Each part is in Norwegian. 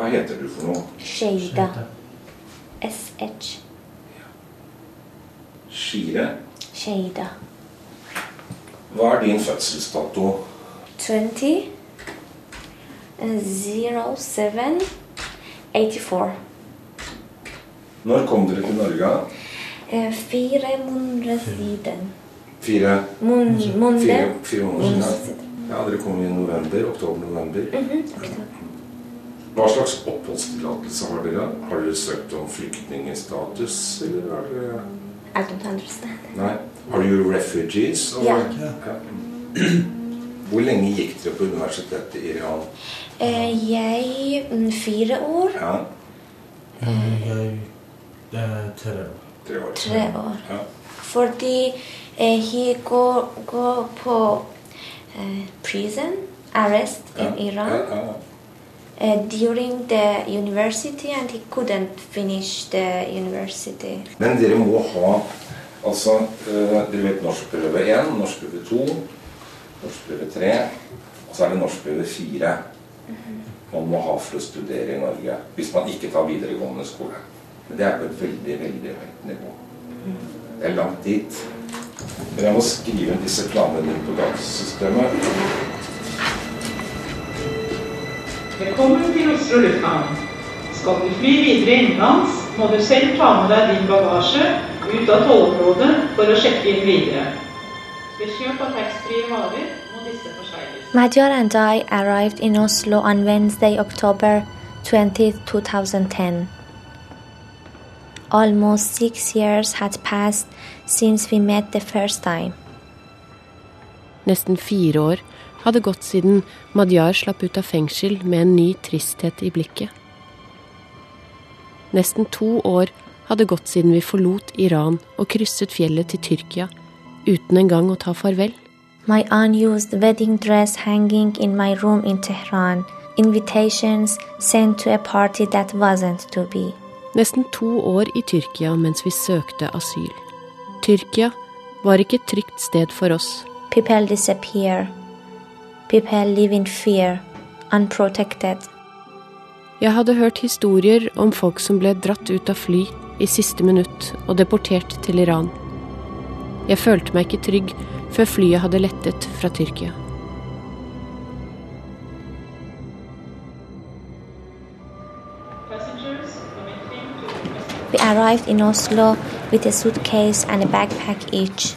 Hva heter du for noe? Sheida. SH. Shire? Sheida. Hva er din fødselsdato? 20 07 84. Når kom dere til Norge? Eh, Fire måneder siden. Fire, Mån- fire, Måneder. fire måneder siden. Ja, Dere kom i november, oktober-november. Mhm, oktober. Hva slags oppholdstillatelse har dere? Har dere søkt om flyktningstatus, eller er det I don't understand. Nei. Har dere refugees? Ja. Ja. Hvor lenge gikk dere på universitetet i Iran? Eh, Jeg mm, fire år. Ja, Jeg eh, tre år. tre år. Tre år. Ja. Fordi eh, he går, går på eh, prison, arrest Ja. in Iran. Ja, ja. Uh, during the university and he couldn't finish the university. Men dere må ha Altså, uh, dere vet norskprøve 1, norskprøve 2, norskprøve 3, og så er det norskprøve 4. Man må ha for å studere i Norge hvis man ikke tar videregående skole. Men det er på et veldig, veldig høyt nivå. Det er langt dit. Men jeg må skrive disse planene inn på datasystemet. Velkommen til Oslo lufthavn. Skal du fly videre innenlands, må du selv ta med deg din bagasje ut av tollområdet for å sjekke inn videre. Ved kjøp av taxfree varer må disse forsegles. Madhyar and I arrived in Oslo on Wednesday, October 20, 2010. Almost six years had passed since we met the first time. Nesten fire år hadde gått siden Madyar slapp ut av fengsel med en ny tristhet i blikket. Nesten to år hadde gått siden vi forlot Iran og krysset fjellet til Tyrkia uten engang å ta farvel. My unused wedding dress hanging in my room in Tehran. Invitations sent to a party that wasn't to be. Nesten to år i Tyrkia mens vi søkte asyl. Tyrkia var ikke et trygt sted for oss. People disappear. People live in fear, unprotected. Jeg hadde hørt historier om folk som ble dratt ut av fly i siste minutt og deportert til Iran. Jeg følte meg ikke trygg før flyet hadde lettet fra Tyrkia. We arrived in Oslo with a suitcase and a backpack each.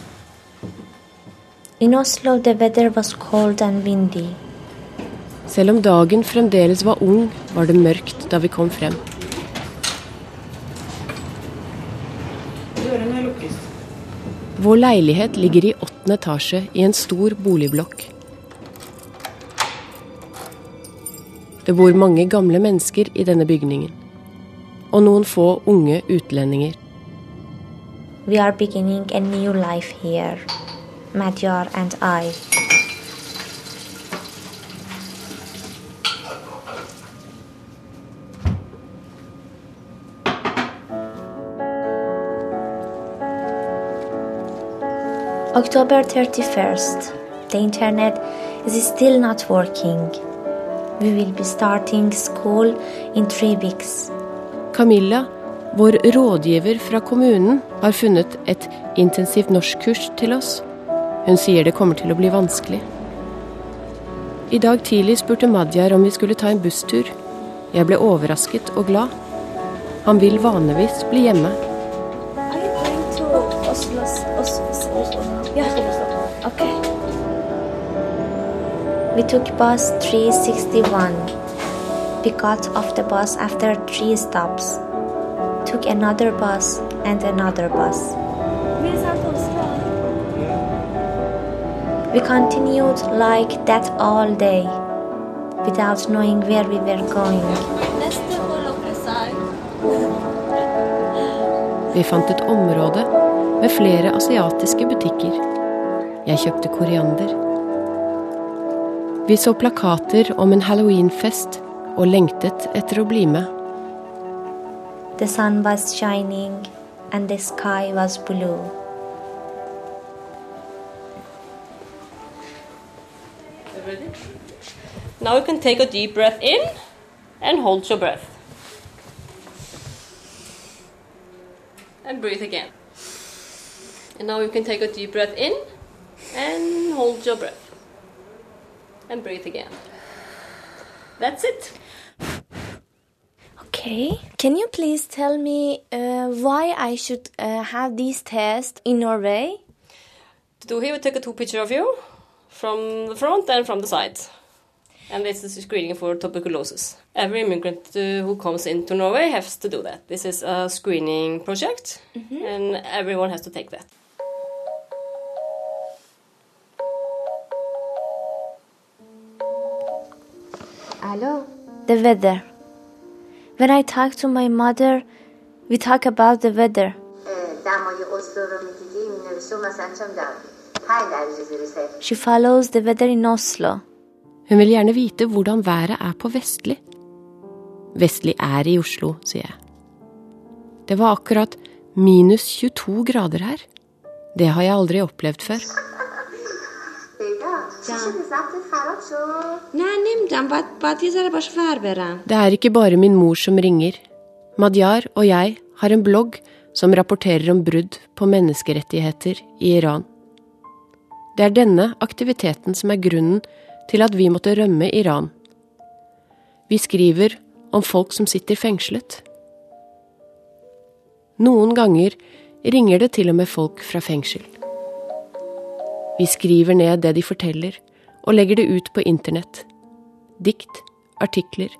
In Oslo, the weather was cold and windy. Selv om dagen fremdeles var ung, var det mørkt da vi kom frem. Dørene lukkes. Vår leilighet ligger i åttende etasje i en stor boligblokk. Det bor mange gamle mennesker i denne bygningen. Og noen få unge utlendinger. We are beginning a new life here, Madhyar and I. October 31st. The internet is still not working. We will be starting school in three weeks. Camilla, vår rådgiver fra kommunen, har funnet et intensivt norskkurs til oss. Hun sier det kommer til å bli vanskelig. I dag tidlig spurte Madjar om vi skulle ta en busstur. Jeg ble overrasket og glad. Han vil vanligvis bli hjemme. Okay. We took bus 361. We got off the bus after three stops. Took another bus and another bus. We continued like that all day without knowing where we were going. Vi fant et område med flere asiatiske butikker. Jeg kjøpte koriander. Vi så plakater om en halloweenfest og lengtet etter å bli med. The sun was shining and the sky was blue. Now you can take a deep breath in and hold your breath. And breathe again. And now you can take a deep breath in and hold your breath. And breathe again. That's it. Okay. Can you please tell me uh, why I should uh, have these tests in Norway? To do here, we take a two picture of you from the front and from the side. And this is screening for tuberculosis. Every immigrant uh, who comes into Norway has to do that. This is a screening project, mm -hmm. and everyone has to take that. Hello. The weather. When I talk to my mother, we talk about the weather. Mm, she follows the weather in Oslo. Hun vil gjerne vite hvordan været er på Vestli. Vestli er i Oslo, sier jeg. Det var akkurat minus 22 grader her. Det har jeg aldri opplevd før. Det er ikke bare min mor som ringer. Madyar og jeg har en blogg som rapporterer om brudd på menneskerettigheter i Iran. Det er denne aktiviteten som er grunnen til at vi måtte rømme Iran. Vi skriver om folk som sitter fengslet. Noen ganger ringer det til og med folk fra fengsel. Vi skriver ned det de forteller, og legger det ut på internett. Dikt, artikler,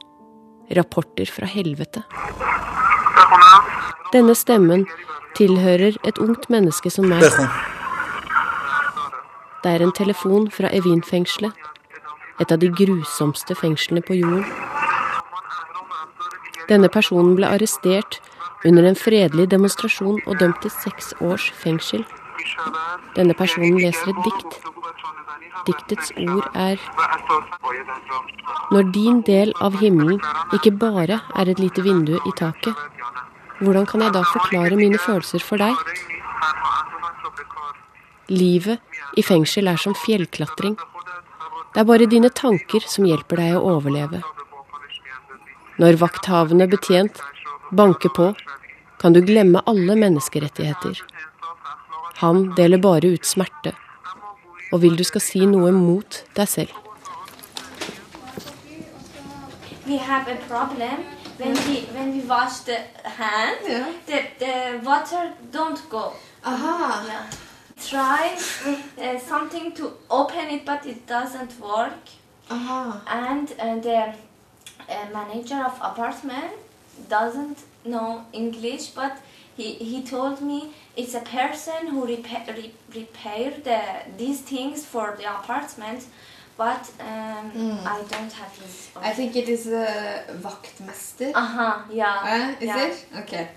rapporter fra helvete. Denne stemmen tilhører et ungt menneske som meg. Det er en telefon fra Evin-fengselet, et av de grusomste fengslene på jorden. Denne personen ble arrestert under en fredelig demonstrasjon og dømt til seks års fengsel. Denne personen leser et dikt. Diktets ord er Når din del av himmelen ikke bare er et lite vindu i taket, hvordan kan jeg da forklare mine følelser for deg? Livet i fengsel er som fjellklatring. Det er bare dine tanker som hjelper deg å overleve. Når vakthavende betjent banker på, kan du glemme alle menneskerettigheter. Han deler bare ut smerte, og vil du skal si noe mot deg selv. We have a problem when we when we wash the hand. The, the water don't go. Aha. Yeah. Try uh, something to open it, but it doesn't work. Aha. And uh, the uh, manager of apartment doesn't know English, but he, he told me it's a person who repair, re, repair the these things for the apartment, but um, I don't have his. I think it is a vaktmester. Uh huh. Yeah. Eh, is yeah. it? Okay.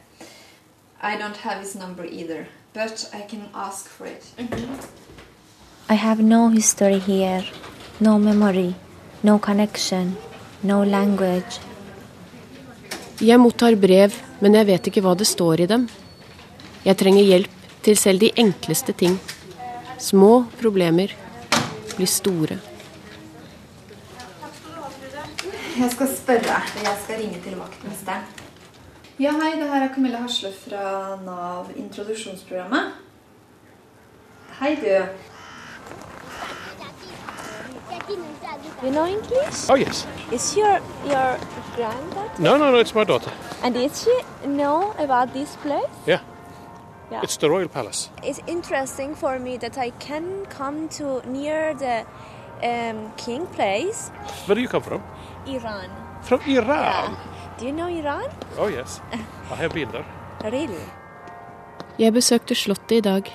I don't have his number either, but I can ask for it. I have no history here, no memory, no connection, no language. Jeg mottar brev, men jeg vet ikke hva det står i dem. Jeg trenger hjelp til selv de enkleste ting. Små problemer blir store. Jeg skal spørre. Jeg skal ringe til vaktmesteren. Ja, hei. Det her er Camilla Hasle fra Nav introduksjonsprogrammet. Hei, du. You know English? Oh yes. Is your your granddad? No, no, no. It's my daughter. And did she know about this place? Yeah. Yeah. It's the royal palace. It's interesting for me that I can come to near the um, king place, Where do you come from? Iran. From Iran. Yeah. Do you know Iran? Oh yes. I have been there. Really? Jeg besøkte slottet i dag.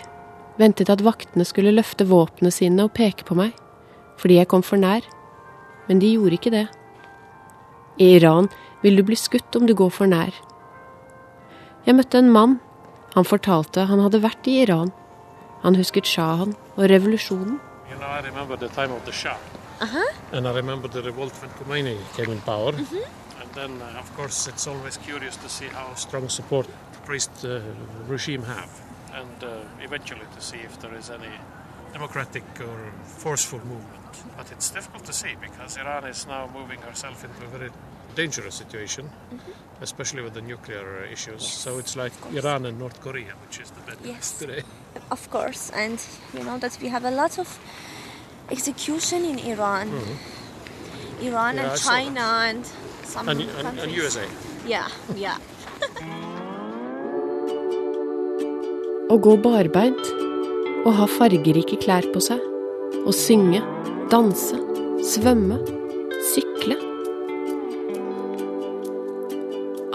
Ventet at vaktene skulle løfte våpnene sine og peke på meg, fordi jeg kom for nær. Men de gjorde ikke det. I Iran vil du bli skutt om du går for nær. Jeg møtte en mann. Han fortalte han hadde vært i Iran. Han husket sjahen og revolusjonen. You know, I remember the time of the Shah. And I remember the revolt when Khomeini came in power. And then, uh, of course, it's always curious to see how strong support the priest uh, regime have. And uh, eventually to see if there is any democratic or forceful movement. But it's difficult to say because Iran is now moving herself into a very dangerous situation, mm-hmm. especially with the nuclear issues. Yes, so it's like Iran and North Korea, which is the deadliest yes. today. Of course, and you know that we have a lot of execution in Iran. Mm-hmm. Iran yeah, and China and some and, and, and USA. Yeah, yeah. Å gå barbeint, å ha fargerike klær på seg, å synge, danse, svømme, sykle.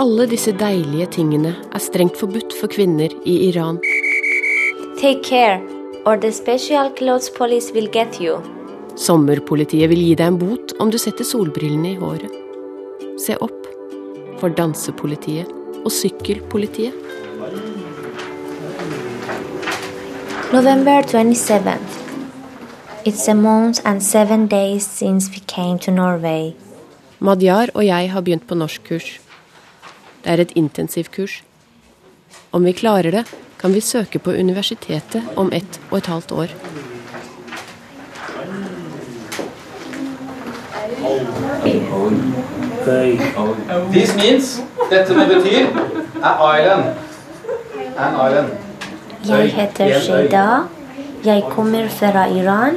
Alle disse deilige tingene er strengt forbudt for kvinner i Iran. Take care, or the special clothes police will get you. Sommerpolitiet vil gi deg en bot om du setter solbrillene i håret. Se opp for dansepolitiet og sykkelpolitiet. November 27th. It's a month and seven days since we came to Norway. Madjar og jeg har begynt på norskkurs. Det er et intensivkurs. Om vi klarer det, kan vi søke på universitetet om ett og et halvt år. This means Dette det betyr, an island. An island. Jeg heter Sheida. Jeg kommer fra Iran.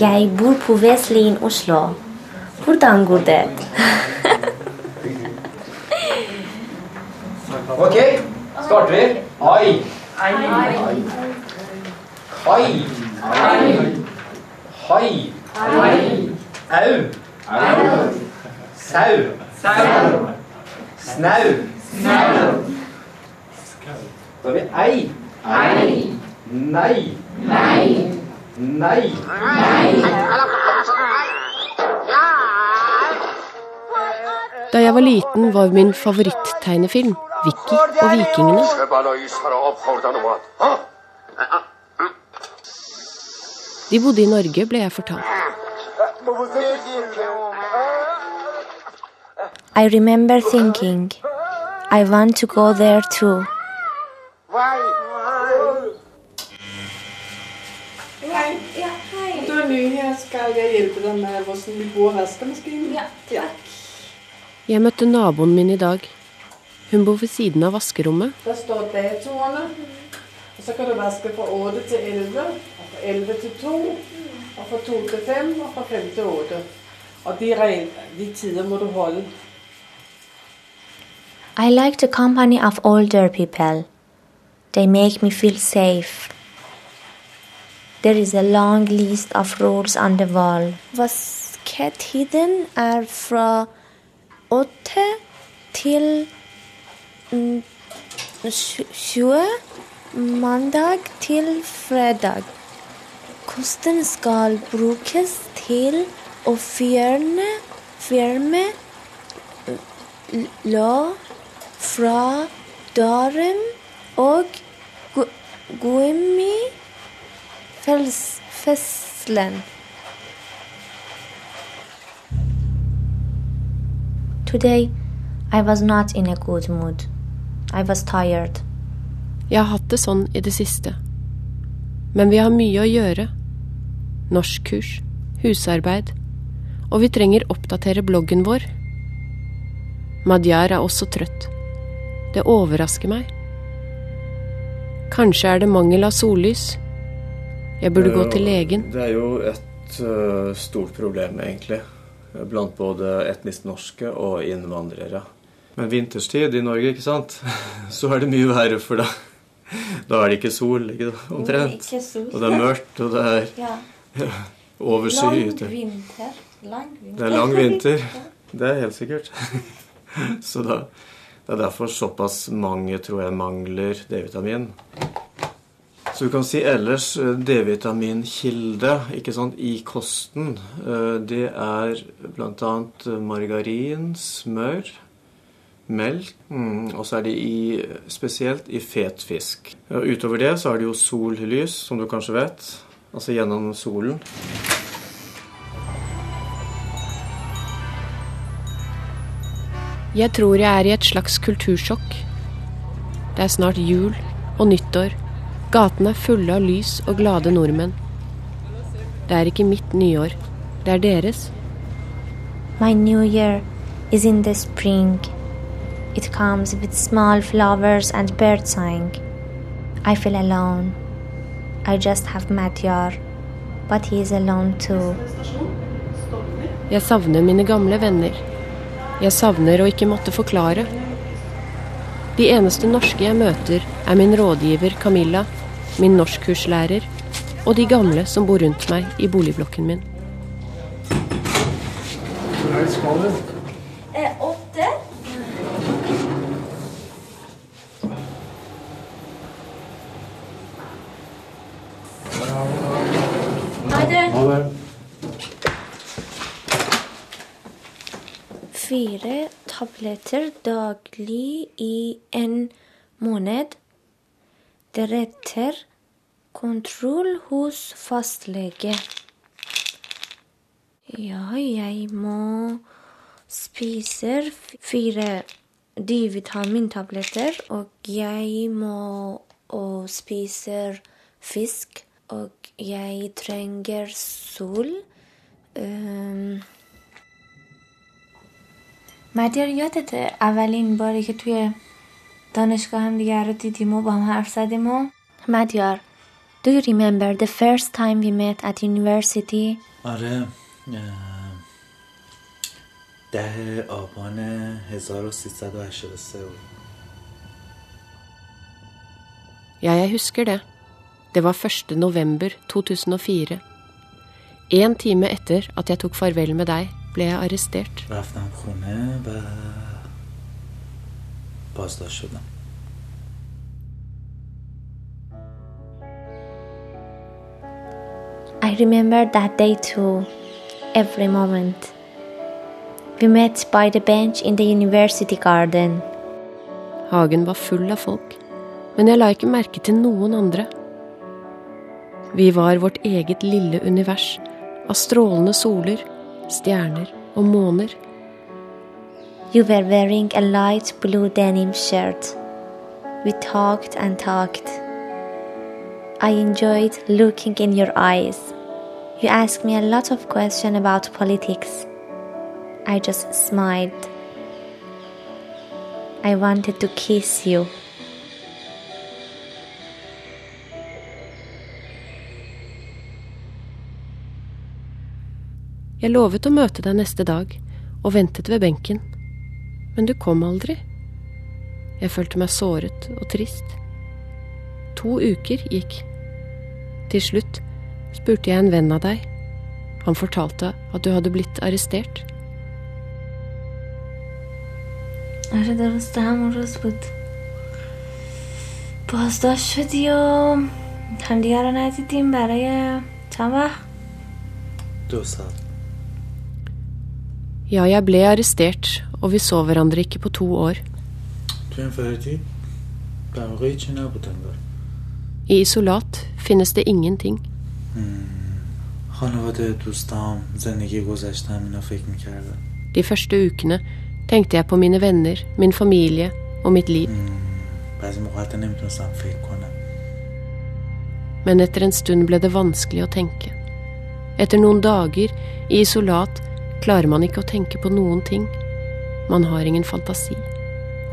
Jeg bor på Veslin, Oslo. Hvordan går det? ok, starter vi. Ai. Hai. Hai. Hai. Au. Sau. Snau. Da har vi ei. Ei. Nei. Nei. Nei. Da jeg var liten, var min favoritttegnefilm Vicky og vikingene. De bodde i Norge, ble jeg fortalt. I remember thinking, I want to go there too. Du er ny her, skal jeg hjelpe deg med hvordan vi bor vaskemaskinen? Ja, takk. Jeg møtte naboen min i dag. Hun bor ved siden av vaskerommet. Der står datoene. Og så kan du vaske fra 8 til 11, og fra 11 til 2, og fra 2 til 5, og fra 5 til 8. Og de, de tider må du holde. I like the company of older people. They make me feel safe. There is a long list of rules on the wall. Vaskettiden er fra åtte til tjue mandag til fredag. Kosten skal brukes til å fjerne, fjerne lå fra Darum og gummifesselen. Today I was not in a good mood. I was tired. Jeg har hatt det sånn i det siste. Men vi har mye å gjøre. Norskkurs, husarbeid, og vi trenger oppdatere bloggen vår. Madjar er også trøtt. Det overrasker meg. Kanskje er det mangel av sollys. Jeg burde gå til legen. Det er jo et uh, stort problem, egentlig. Blant både etnisk norske og innvandrere. Men vinterstid i Norge, ikke sant, så er det mye verre, for da, da er det ikke sol, ikke omtrent. Og det er mørkt, og det er ja. overskyet. Lang vinter. Lang vinter. Det er lang vinter. Det er helt sikkert. Så da det er derfor såpass mange, tror jeg, mangler D-vitamin. Så du kan si ellers eh, D-vitaminkilde ikke sant, i kosten, eh, det er bl.a. margarin, smør, melk, mm, og så er det i, spesielt i fet fisk. Utover det så er det jo sollys, som du kanskje vet, altså gjennom solen. Jeg tror jeg er i et slags kultursjokk. Det er snart jul og nyttår. Gatene er fulle av lys og glade nordmenn. Det er ikke mitt nyår. Det er deres. My new year is in the spring. It comes with small flowers and birdsong. I feel alone. I just have Matyar, but he is alone too. Jeg savner mine gamle venner. Jeg savner å ikke måtte forklare. De eneste norske jeg møter, er min rådgiver Camilla, min norskkurslærer og de gamle som bor rundt meg i boligblokken min. Hvor er du? Eh, åtte. Ha det. Ha det. Fire tabletter daglig i en måned. Deretter kontroll hos fastlege. Ja, jeg må spise fire D-vitamintabletter, og jeg må og spiser fisk, og jeg trenger sol. Um, مدیار یادته اولین باری که توی دانشگاه هم دیگر رو دیدیم و با هم حرف زدیم و مدیار Do you remember the first time we met at university? آره ده آبان 1383 بود Ja, jeg husker det. Det var 1. november 2004. En time etter at jeg tok farvel med deg, ble jeg arrestert. I remember that day too, every moment. We met by the bench in the university garden. Hagen var full av folk, men jeg la ikke merke til noen andre. Vi var vårt eget lille univers av strålende soler stjerner og måner. You were wearing a light blue denim shirt. We talked and talked. I enjoyed looking in your eyes. You asked me a lot of questions about politics. I just smiled. I wanted to kiss you. Jeg lovet å møte deg neste dag, og ventet ved benken. Men du kom aldri. Jeg følte meg såret og trist. To uker gikk. Til slutt spurte jeg en venn av deg. Han fortalte at du hadde blitt arrestert. آره درسته همون روز بود بازداشت شدی و همدیگه رو ندیدیم برای چند وقت دو سال ja, jeg ble arrestert, og vi så hverandre ikke på to år. I isolat finnes det ingenting. De første ukene tenkte jeg på mine venner, min familie og mitt liv. Men etter en stund ble det vanskelig å tenke. Etter noen dager i isolat klarer man ikke å tenke på noen ting. Man har ingen fantasi.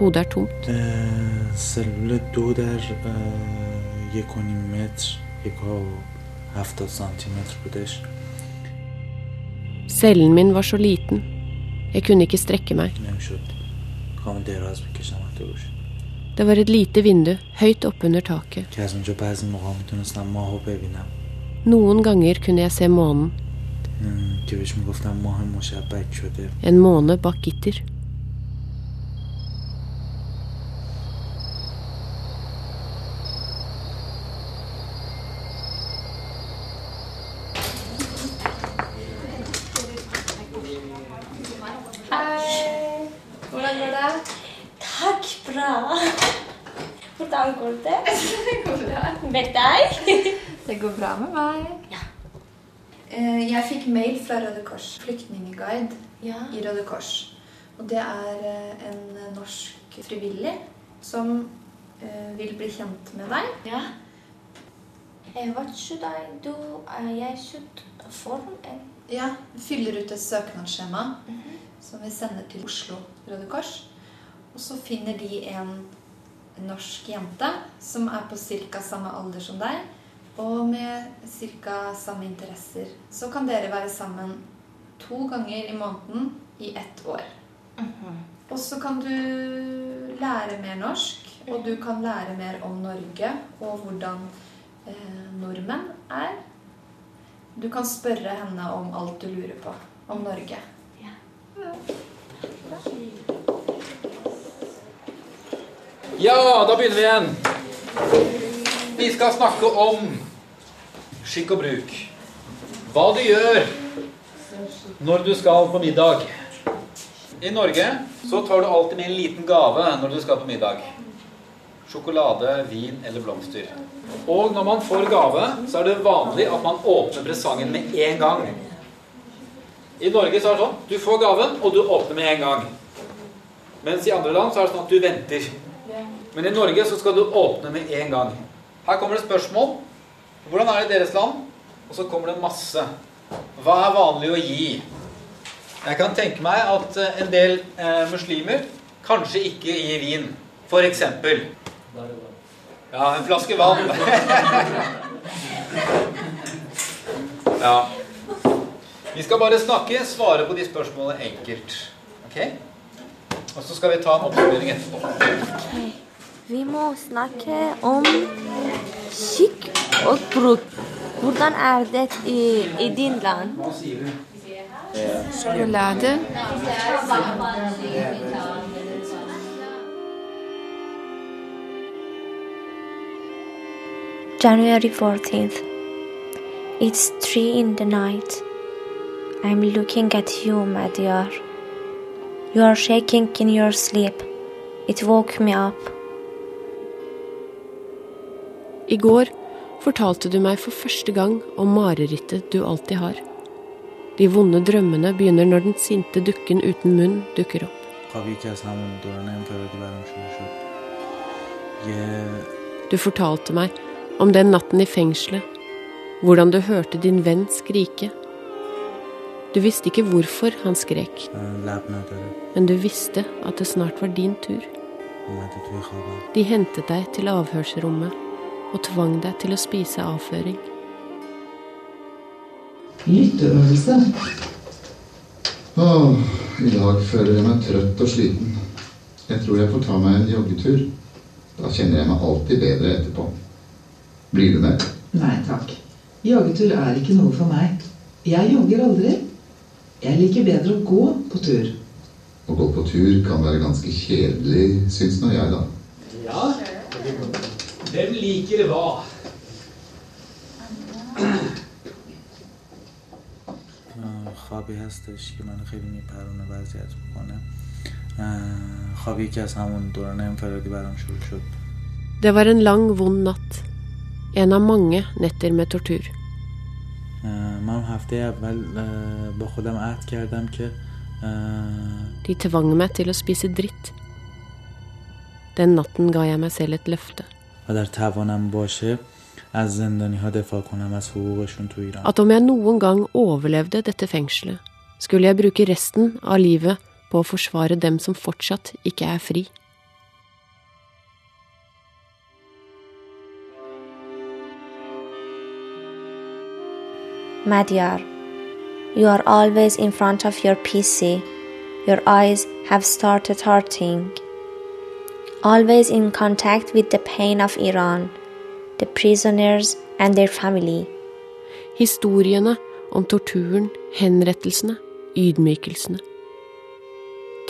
Hodet er tomt. Cellen min var så liten. Jeg kunne ikke strekke meg. Det var et lite vindu høyt oppunder taket. Noen ganger kunne jeg se månen. ام، که بهش میگفتم ماه مشبک شده En måne bak gitter. Hei. Hvordan går det? Takk, bra. Hvordan går det? det går bra. Med deg? Det går bra med meg. Eh, Jeg fikk mail fra Røde Kors, flyktningeguide i Røde Kors. Og det er eh, en norsk frivillig som eh, vil bli kjent med deg. Ja. what should I do? Jeg should form en Ja, fyller ut et søknadsskjema som vi sender til Oslo Røde Kors. Og så finner de en norsk jente som er på ca. samme alder som deg, og med ca. samme interesser. Så kan dere være sammen to ganger i måneden i ett år. Og så kan du lære mer norsk, og du kan lære mer om Norge og hvordan eh, nordmenn er. Du kan spørre henne om alt du lurer på om Norge. Ja, da begynner vi igjen. Vi skal snakke om skikk og bruk. Hva du gjør når du skal på middag. I Norge så tar du alltid med en liten gave når du skal på middag. Sjokolade, vin eller blomster. Og når man får gave, så er det vanlig at man åpner presangen med en gang. I Norge så er det sånn du får gaven, og du åpner med en gang. Mens i andre land så er det sånn at du venter. Men i Norge så skal du åpne med en gang. Her kommer det spørsmål. Hvordan er det i deres land? Og så kommer det masse. Hva er vanlig å gi? Jeg kan tenke meg at eh, en del eh, muslimer kanskje ikke gir vin. For eksempel. Ja, en flaske vann. ja. Vi skal bare snakke, svare på de spørsmålene enkelt. Ok? Og så skal vi ta en oppsummering etterpå. Vi må snakke om skikk og bruk. Hvordan er det i, i din land? Sjokolade. January 14th. It's 3 in the night. I'm looking at you, my dear. You are shaking in your sleep. It woke me up. I går fortalte du meg for første gang om marerittet du alltid har. De vonde drømmene begynner når den sinte dukken uten munn dukker opp. Du fortalte meg om den natten i fengselet, hvordan du hørte din venn skrike. Du visste ikke hvorfor han skrek, men du visste at det snart var din tur. De hentet deg til avhørsrommet og tvang deg til å spise avføring. Lytteøvelse. Åh, I dag føler jeg meg trøtt og sliten. Jeg tror jeg får ta meg en joggetur. Da kjenner jeg meg alltid bedre etterpå. Blir du med? Nei takk. Joggetur er ikke noe for meg. Jeg jogger aldri. Jeg liker bedre å gå på tur. Å gå på tur kan være ganske kjedelig, syns nå jeg, da. Ja. Hvem liker hva? اه، خوابی هستش که منو خیلی میپرونه و اذیت میکنه اه، خوابی که از همون دوران انفرادی برام شروع شد Det var en lang, vond natt. En av mange netter med tortur. اه، من هفته اول اه، با خودم عهد کردم که اه، De tvang meg til å spise dritt. Den natten ga jeg meg selv et løfte. و در توانم باشه از زندانی ها دفاع کنم از حقوقشون تو ایران At om jeg noen gang overlevde dette fengselet, skulle jeg bruke resten av livet på å forsvare dem som fortsatt ikke er fri. Madyar, you are always in front of your PC. Your eyes have started hurting. Always in contact with the pain of Iran, the prisoners and their family. Historiene om torturen, henrettelsene, ydmykelsene.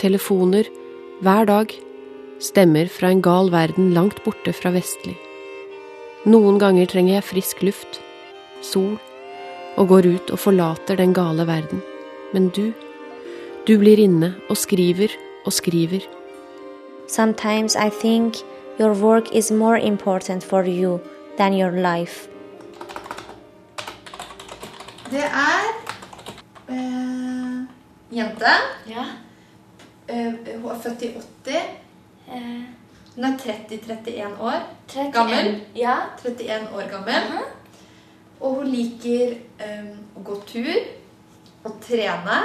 Telefoner hver dag. Stemmer fra en gal verden langt borte fra vestlig. Noen ganger trenger jeg frisk luft, sol, og går ut og forlater den gale verden. Men du, du blir inne og skriver og skriver. Sometimes I think your work is more important for you than your life. Det er eh, jente. Eh, hun er født i 80. Hun er 30-31 år 31, gammel. ja. 31 år gammel. Og hun liker eh, å gå tur, å trene,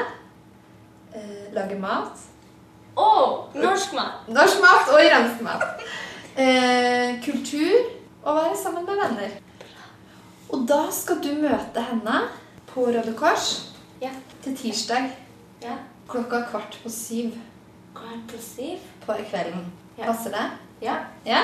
eh, lage mat. Oh, norsk mat. Norsk mat og iransk mat. Eh, kultur og være sammen med venner. Og da skal du møte henne på Røde Kors Ja. til tirsdag Ja. klokka kvart på syv. Kvart på syv? På kvelden. Passer det? Ja. Ja?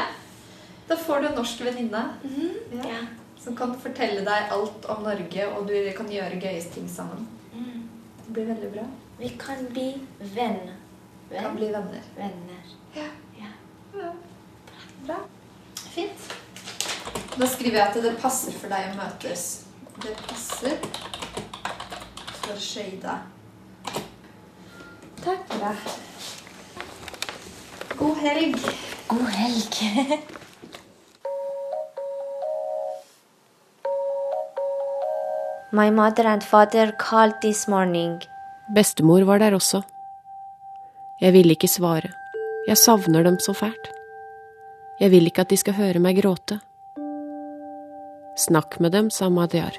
Da får du en norsk venninne Mhm. ja. som kan fortelle deg alt om Norge, og du kan gjøre gøye ting sammen. Mm. Det blir veldig bra. Vi kan bli venn. Kan bli venner. Venner. Ja. Ja. Bra. Fint. Da skriver jeg at det passer for deg å møtes. Det passer for Skøyda. Takk. for deg God helg. God helg. My mother and father called this morning. Bestemor var der også. Jeg ville ikke svare. Jeg savner dem så fælt. Jeg vil ikke at de skal høre meg gråte. Snakk med dem, sa Madiar.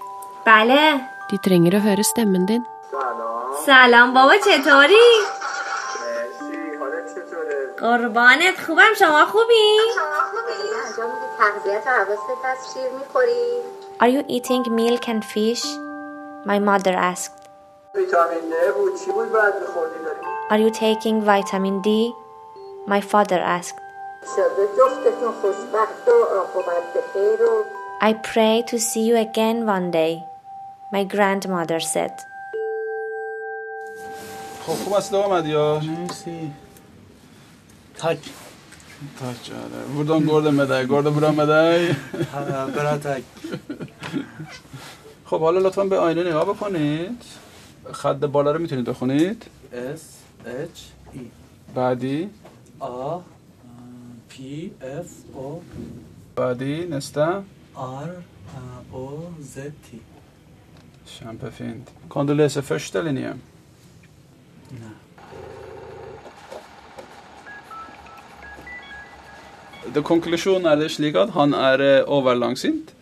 بله De trenger å høre stemmen din. سلام بابا چطوری؟ قربانت خوبم شما خوبی؟ انجام میدی تغذیت و حواست هست شیر میخوری Are you eating milk and fish? My mother asked. ویتامین بود. چی بود بعد میخوردی Are you taking vitamin D? My father asked. I pray to see you again one day, my grandmother said. خب خوب است آمد یا مرسی. تاج. تاج آره. بردان گرده مدای. گرده برام مدای. آره، برا تاج. خب حالا لطفا به آینه نگاه بکنید. خط بالا رو می‌تونید بخونید. S H E بعدی. A P F O بعدی نستا. R O Z T شام پفیند کندلیس فرشته نیم نه. The conclusion ارش لیگات هن اره اوور لانگسینت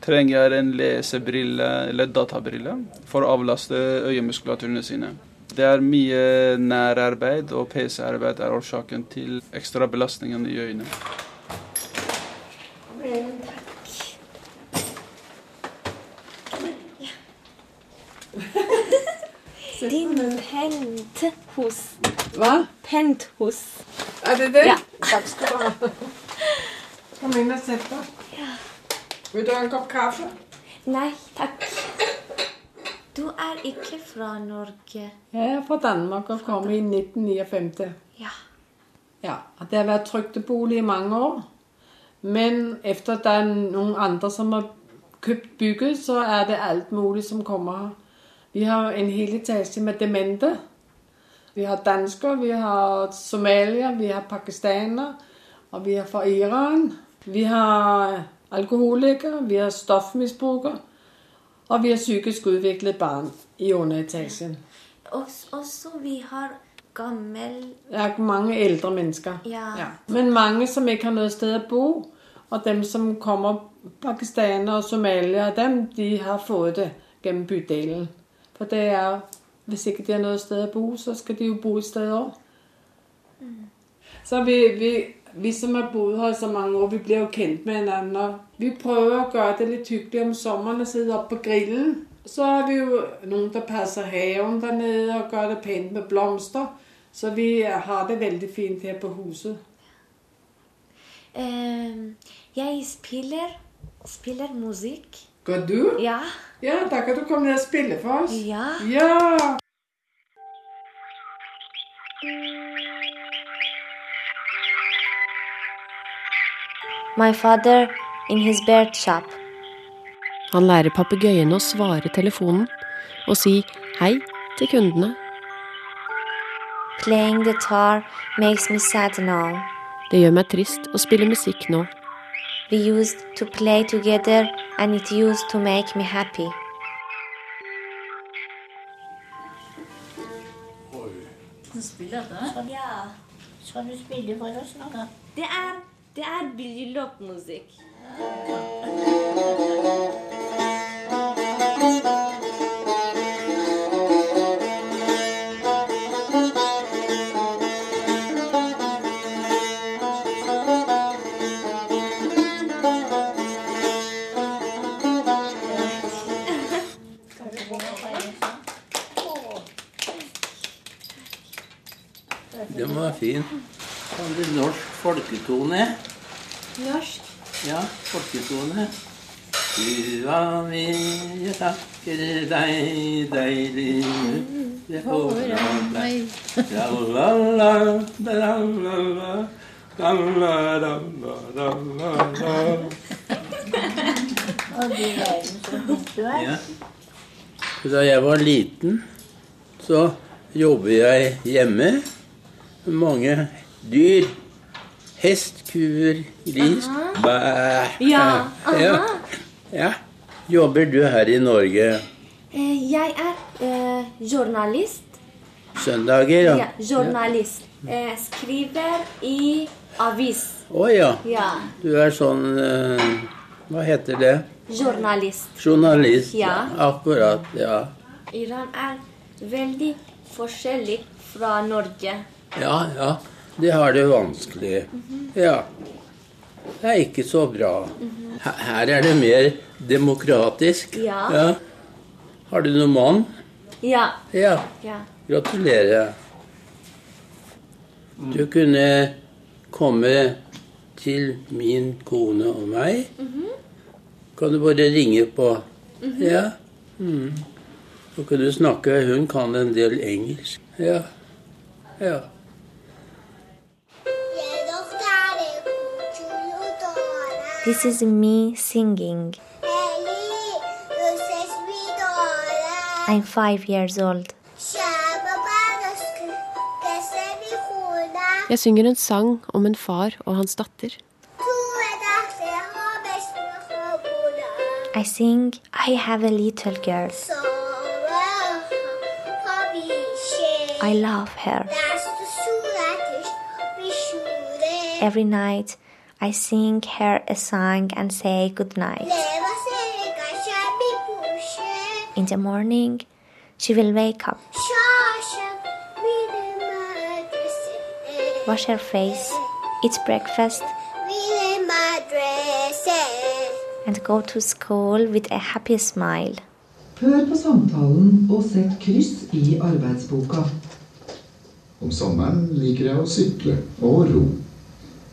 Trenger en lesebrille eller databrille for å avlaste øyemuskulaturene sine. Det er mye nærarbeid, og PC-arbeid er årsaken til ekstra belastningen i øynene. Din penthus. Hva? Penthus. Er det det? Ja. Takk skal du ha. Kom inn og sett deg. Vil du ha en kopp kaffe? Nei, takk. Du er ikke fra Norge. Jeg er fra Danmark og kom i 1959. Ja. Ja, Det har vært trygdebolig i mange år. Men efter at det er noen andre som har kjøpt bygget, så er det alt mulig som kommer her. Vi har en hel etasje med demente. Vi har dansker, vi har somalier, vi har pakistanere, og vi har fra Iran. Vi har alkoholikere, vi har stoffmisbruker, og vi har psykisk utviklet barn i underetasjen. Også, også vi har gammel er mange eldre mennesker. Ja. Men mange som ikke har noe sted å bo. Og dem som kommer, pakistanere og somaliere, dem de har fått det gjennom bydelen. For det er Hvis ikke de har noe sted å bo, så skal de jo bo et sted òg. Så vi, vi, vi som har bodd her i så mange år, vi blir jo kjent med hverandre. Vi prøver å gjøre det litt hyggelig om sommeren og sitte oppe på grillen. Så har vi jo noen som passer haven der nede og gjør det pent med blomster. Så vi har det veldig fint her på huset. Uh, Jeg spiller, spiller musikk. Går du? Ja. Ja, da kan du komme ned og spille for oss. Ja. Ja! My father in his bird shop. Han lærer papegøyene å svare telefonen og si hei til kundene. Playing guitar makes me sad now. Det gjør meg trist å spille musikk nå. We used to play together and it used to make me happy. Du spiller det? Ja. Skal du spille for oss nå, da? Det er, der Billylop-Musik. Den var fin. Folketone? Norsk. Ja, folketone. Dua mi, jeg takker deg, deilig det foran meg. La-la-la, la-la-la, la-la-la-la-la-la. Og du verden så flink du er. Ja. Da jeg var liten, så jobbet jeg hjemme. med Mange dyr. Hest, kuer, gris. Bæ. Ja, ja. ja. Jobber du her i Norge Eh, jeg er eh, journalist. søndager? Ja, Ja. journalist. Eh, skriver i avis. Å ja. Ja. Du er sånn eh, Hva heter det? Journalist. Journalist. Ja. Akkurat. Ja. Iran er veldig forskjellig fra Norge. Ja, ja. De har det vanskelig. Ja. Det er ikke så bra. Her her er det mer demokratisk. Ja. Har du noen mann? Ja. Ja. Ja. Gratulerer. Du kunne komme til min kone og meg. Mhm. Kan du bare ringe på? Mhm. Ja. Mm. Så kan du snakke. Hun kan en del engelsk. Ja. Ja. This is me singing. I'm five years old. Jeg synger en sang om en far og hans datter. I sing, I have a little girl. I love her. Every night, I sing her a song and say good night. In the morning, she will wake up, wash her face, eat breakfast, and go to school with a happy smile. Hør på samtalen og sett kryss i arbeidsboka. Om sommeren liker jeg å sykle og ro.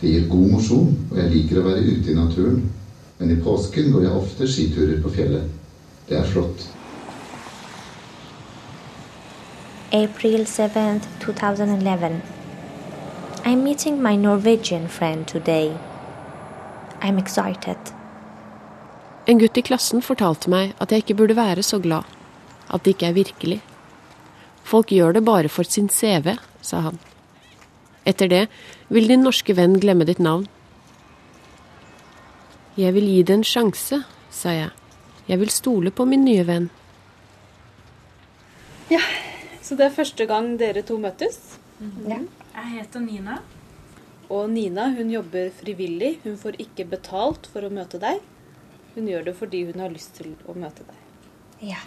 Det gir god mosjon, og jeg liker å være ute i naturen. Men i påsken går jeg ofte skiturer på fjellet. Det er flott. April 7th, 2011. I'm meeting my Norwegian friend today. I'm excited. En gutt i klassen fortalte meg at jeg ikke burde være så glad. At det ikke er virkelig. Folk gjør det bare for sin CV, sa han. Etter det vil din norske venn glemme ditt navn. Jeg vil gi det en sjanse, sa jeg. Jeg vil stole på min nye venn. Ja, så det er første gang dere to møttes. Ja. Jeg heter Nina. Og Nina hun jobber frivillig. Hun får ikke betalt for å møte deg. Hun gjør det fordi hun har lyst til å møte deg. Ja.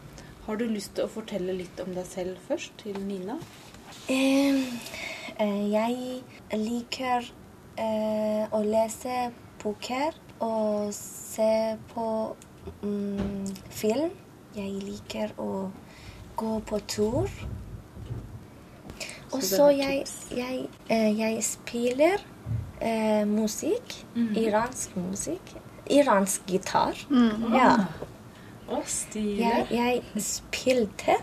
Har du lyst til å fortelle litt om deg selv først, til Nina? Eh, jeg liker eh, å lese bøker og se på mm, film. Jeg liker å gå på tur. Og Så jeg, jeg, eh, jeg spiller eh, musikk. Mhm. Iransk musikk. Iransk gitar. Mhm. Ja. Stilig. Jeg, jeg spilte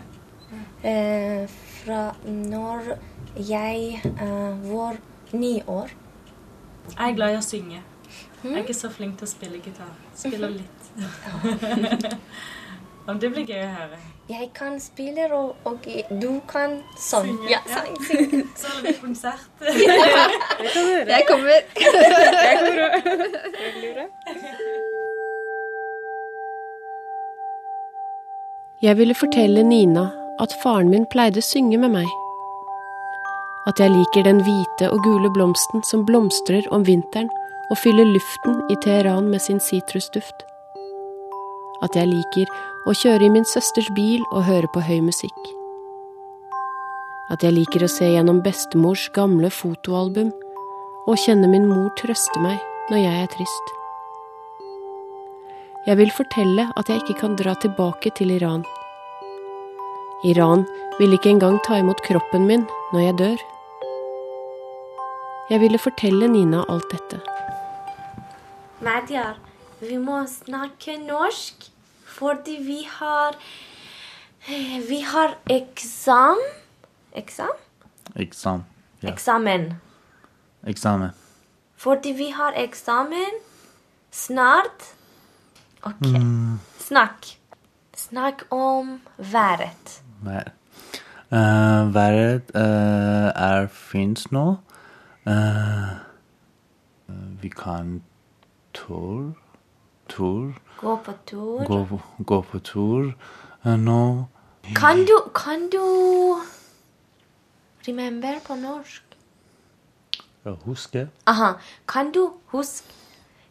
eh, fra når jeg uh, var ni år. Jeg er glad i å synge. Jeg er ikke så flink til å spille gitar. Spiller litt. Om det blir gøy å høre. Jeg kan spille, og, og du kan sånn. Synge, Ja, ja. sang, synge. Så er vi konsert. Det konsert. Jeg kommer. Jeg kommer Jeg ville fortelle Nina at faren min pleide å synge med meg. At jeg liker den hvite og gule blomsten som blomstrer om vinteren og fyller luften i Teheran med sin sitrusduft. At jeg liker å kjøre i min søsters bil og høre på høy musikk. At jeg liker å se gjennom bestemors gamle fotoalbum og kjenne min mor trøste meg når jeg er trist. Jeg vil fortelle at jeg ikke kan dra tilbake til Iran. Iran vil ikke engang ta imot kroppen min når jeg dør. Jeg ville fortelle Nina alt dette. Madjar, vi må snakke norsk fordi vi har Vi har eksam... Eksam? Eksam. Ja. Eksamen. Eksamen. Fordi vi har eksamen snart. Ok. Mm, Snakk. Snakk om været. vær. Uh, været uh, er fint nå. Eh, vi kan tur Tur. Gå på tur. Gå, gå på tur uh, nå. Kan du Kan du remember på norsk? Ja, huske. Aha. Kan du huske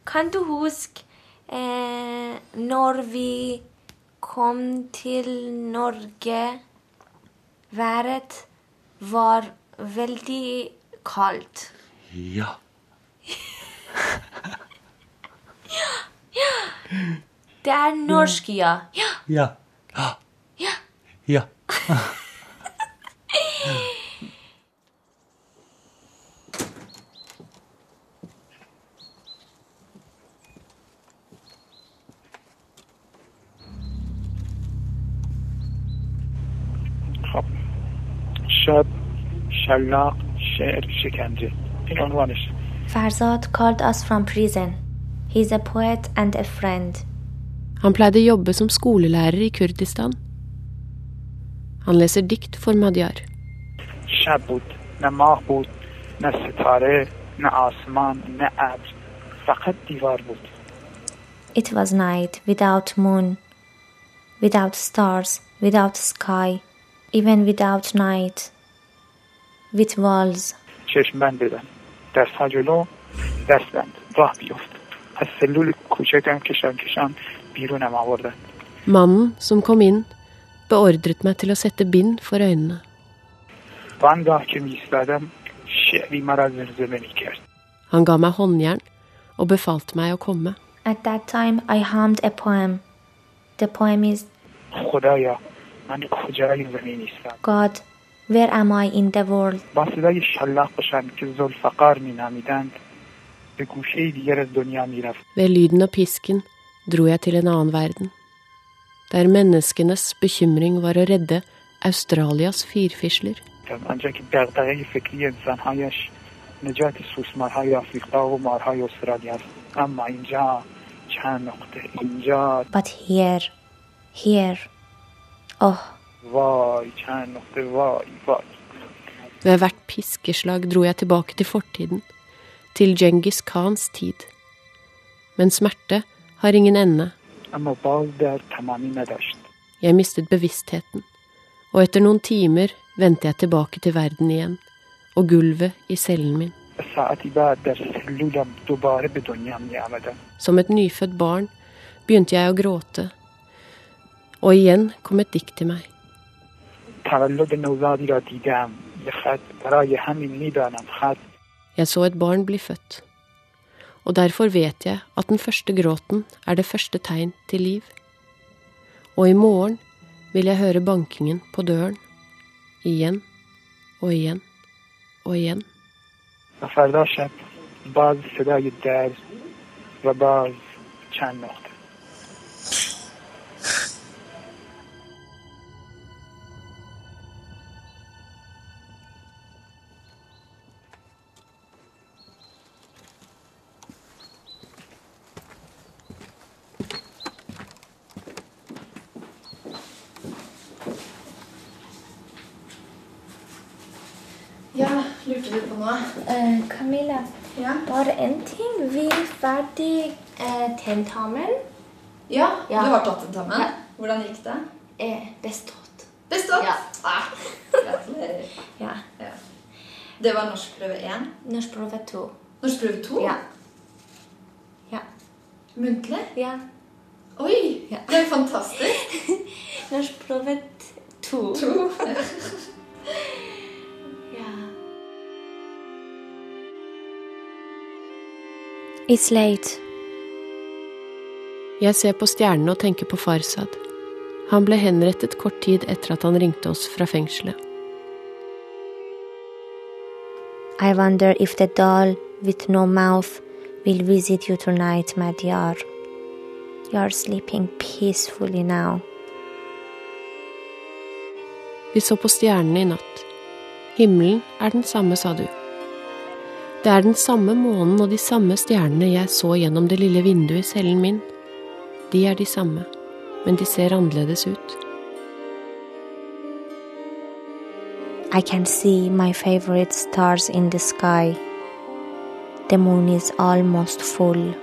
Kan du huske eh, når vi kom til Norge Været var veldig kaldt. Ja. Det er norsk, ja. Ja. Ja. Ja. Ja. Ja. خب شب شلاق شعر شکنجه این عنوانش Farzad called us from prison. He's a poet and a friend. Han pleide å jobbe som skolelærer i Kurdistan. Han leser dikt for Madjar. شب بود نه ماه بود نه ستاره نه آسمان نه ابر فقط دیوار بود It was night without moon, without stars, without sky, even without night, with walls. چشم بند بدن دست ها جلو دست بند راه بیفت از سلول کوچکم کشان کشان بیرونم آوردن Mannen som kom inn, beordret meg til å sette bind for øynene. و آنگاه که میستادم شعری مرا زلزله میکرد Han ga meg håndjern og befalte meg å komme. At that time, I hummed a poem. The poem is خدایا من کجای زمین نیستم God, where am I in the world? با صدای شلاق باشن که زلفقار می نامیدند به گوشه دیگر از دنیا می رفت Ved lyden av pisken dro jeg til en annen verden, der menneskenes bekymring var å redde Australias firfisler. آنجا که دغدغه فکری انسانهایش نجات سوسمارهای آفریقا و مارهای استرالیا است اما اینجا چند نقطه اینجا But here, here, oh, Vai, kjernofte, vai, vai. Ved hvert piskeslag dro jeg tilbake til fortiden, til Djengis Khans tid. Men smerte har ingen ende. Jeg mistet bevisstheten, og etter noen timer vendte jeg tilbake til verden igjen, og gulvet i cellen min. Som et nyfødt barn begynte jeg å gråte, og igjen kom et dikt til meg. تولد نوزادی را دیدم یه خط برای همین میدانم خط Jeg så et barn bli født, og derfor vet jeg at den første gråten er det første tegn til liv. Og i morgen vil jeg høre bankingen på døren, igjen og igjen og igjen. و Camilla. Ja. Bare én ting. Vi er ferdig eh, tentamen. Ja, ja, du har tatt tentamen. Ja. Hvordan gikk det? Eh, bestått. Bestått? Ja. Ah, gratulerer. ja. ja. Det var norskprøve 1? Norskprøve 2. Norskprøve 2? Ja. ja. Muntlig? Ja. Oi! Det er jo fantastisk. norskprøve 2. 2. It's late. Jeg ser på stjernene og tenker på Farsad. Han ble henrettet kort tid etter at han ringte oss fra fengselet. I wonder if the doll with no mouth will visit you tonight, Madyar. You are sleeping peacefully now. Vi så på stjernene i natt. Himmelen er den samme, sa du. Det er den samme månen og de samme stjernene jeg så gjennom det lille vinduet i cellen min. De er de samme, men de ser annerledes ut. I can see my favorite stars in the sky. The moon is almost full.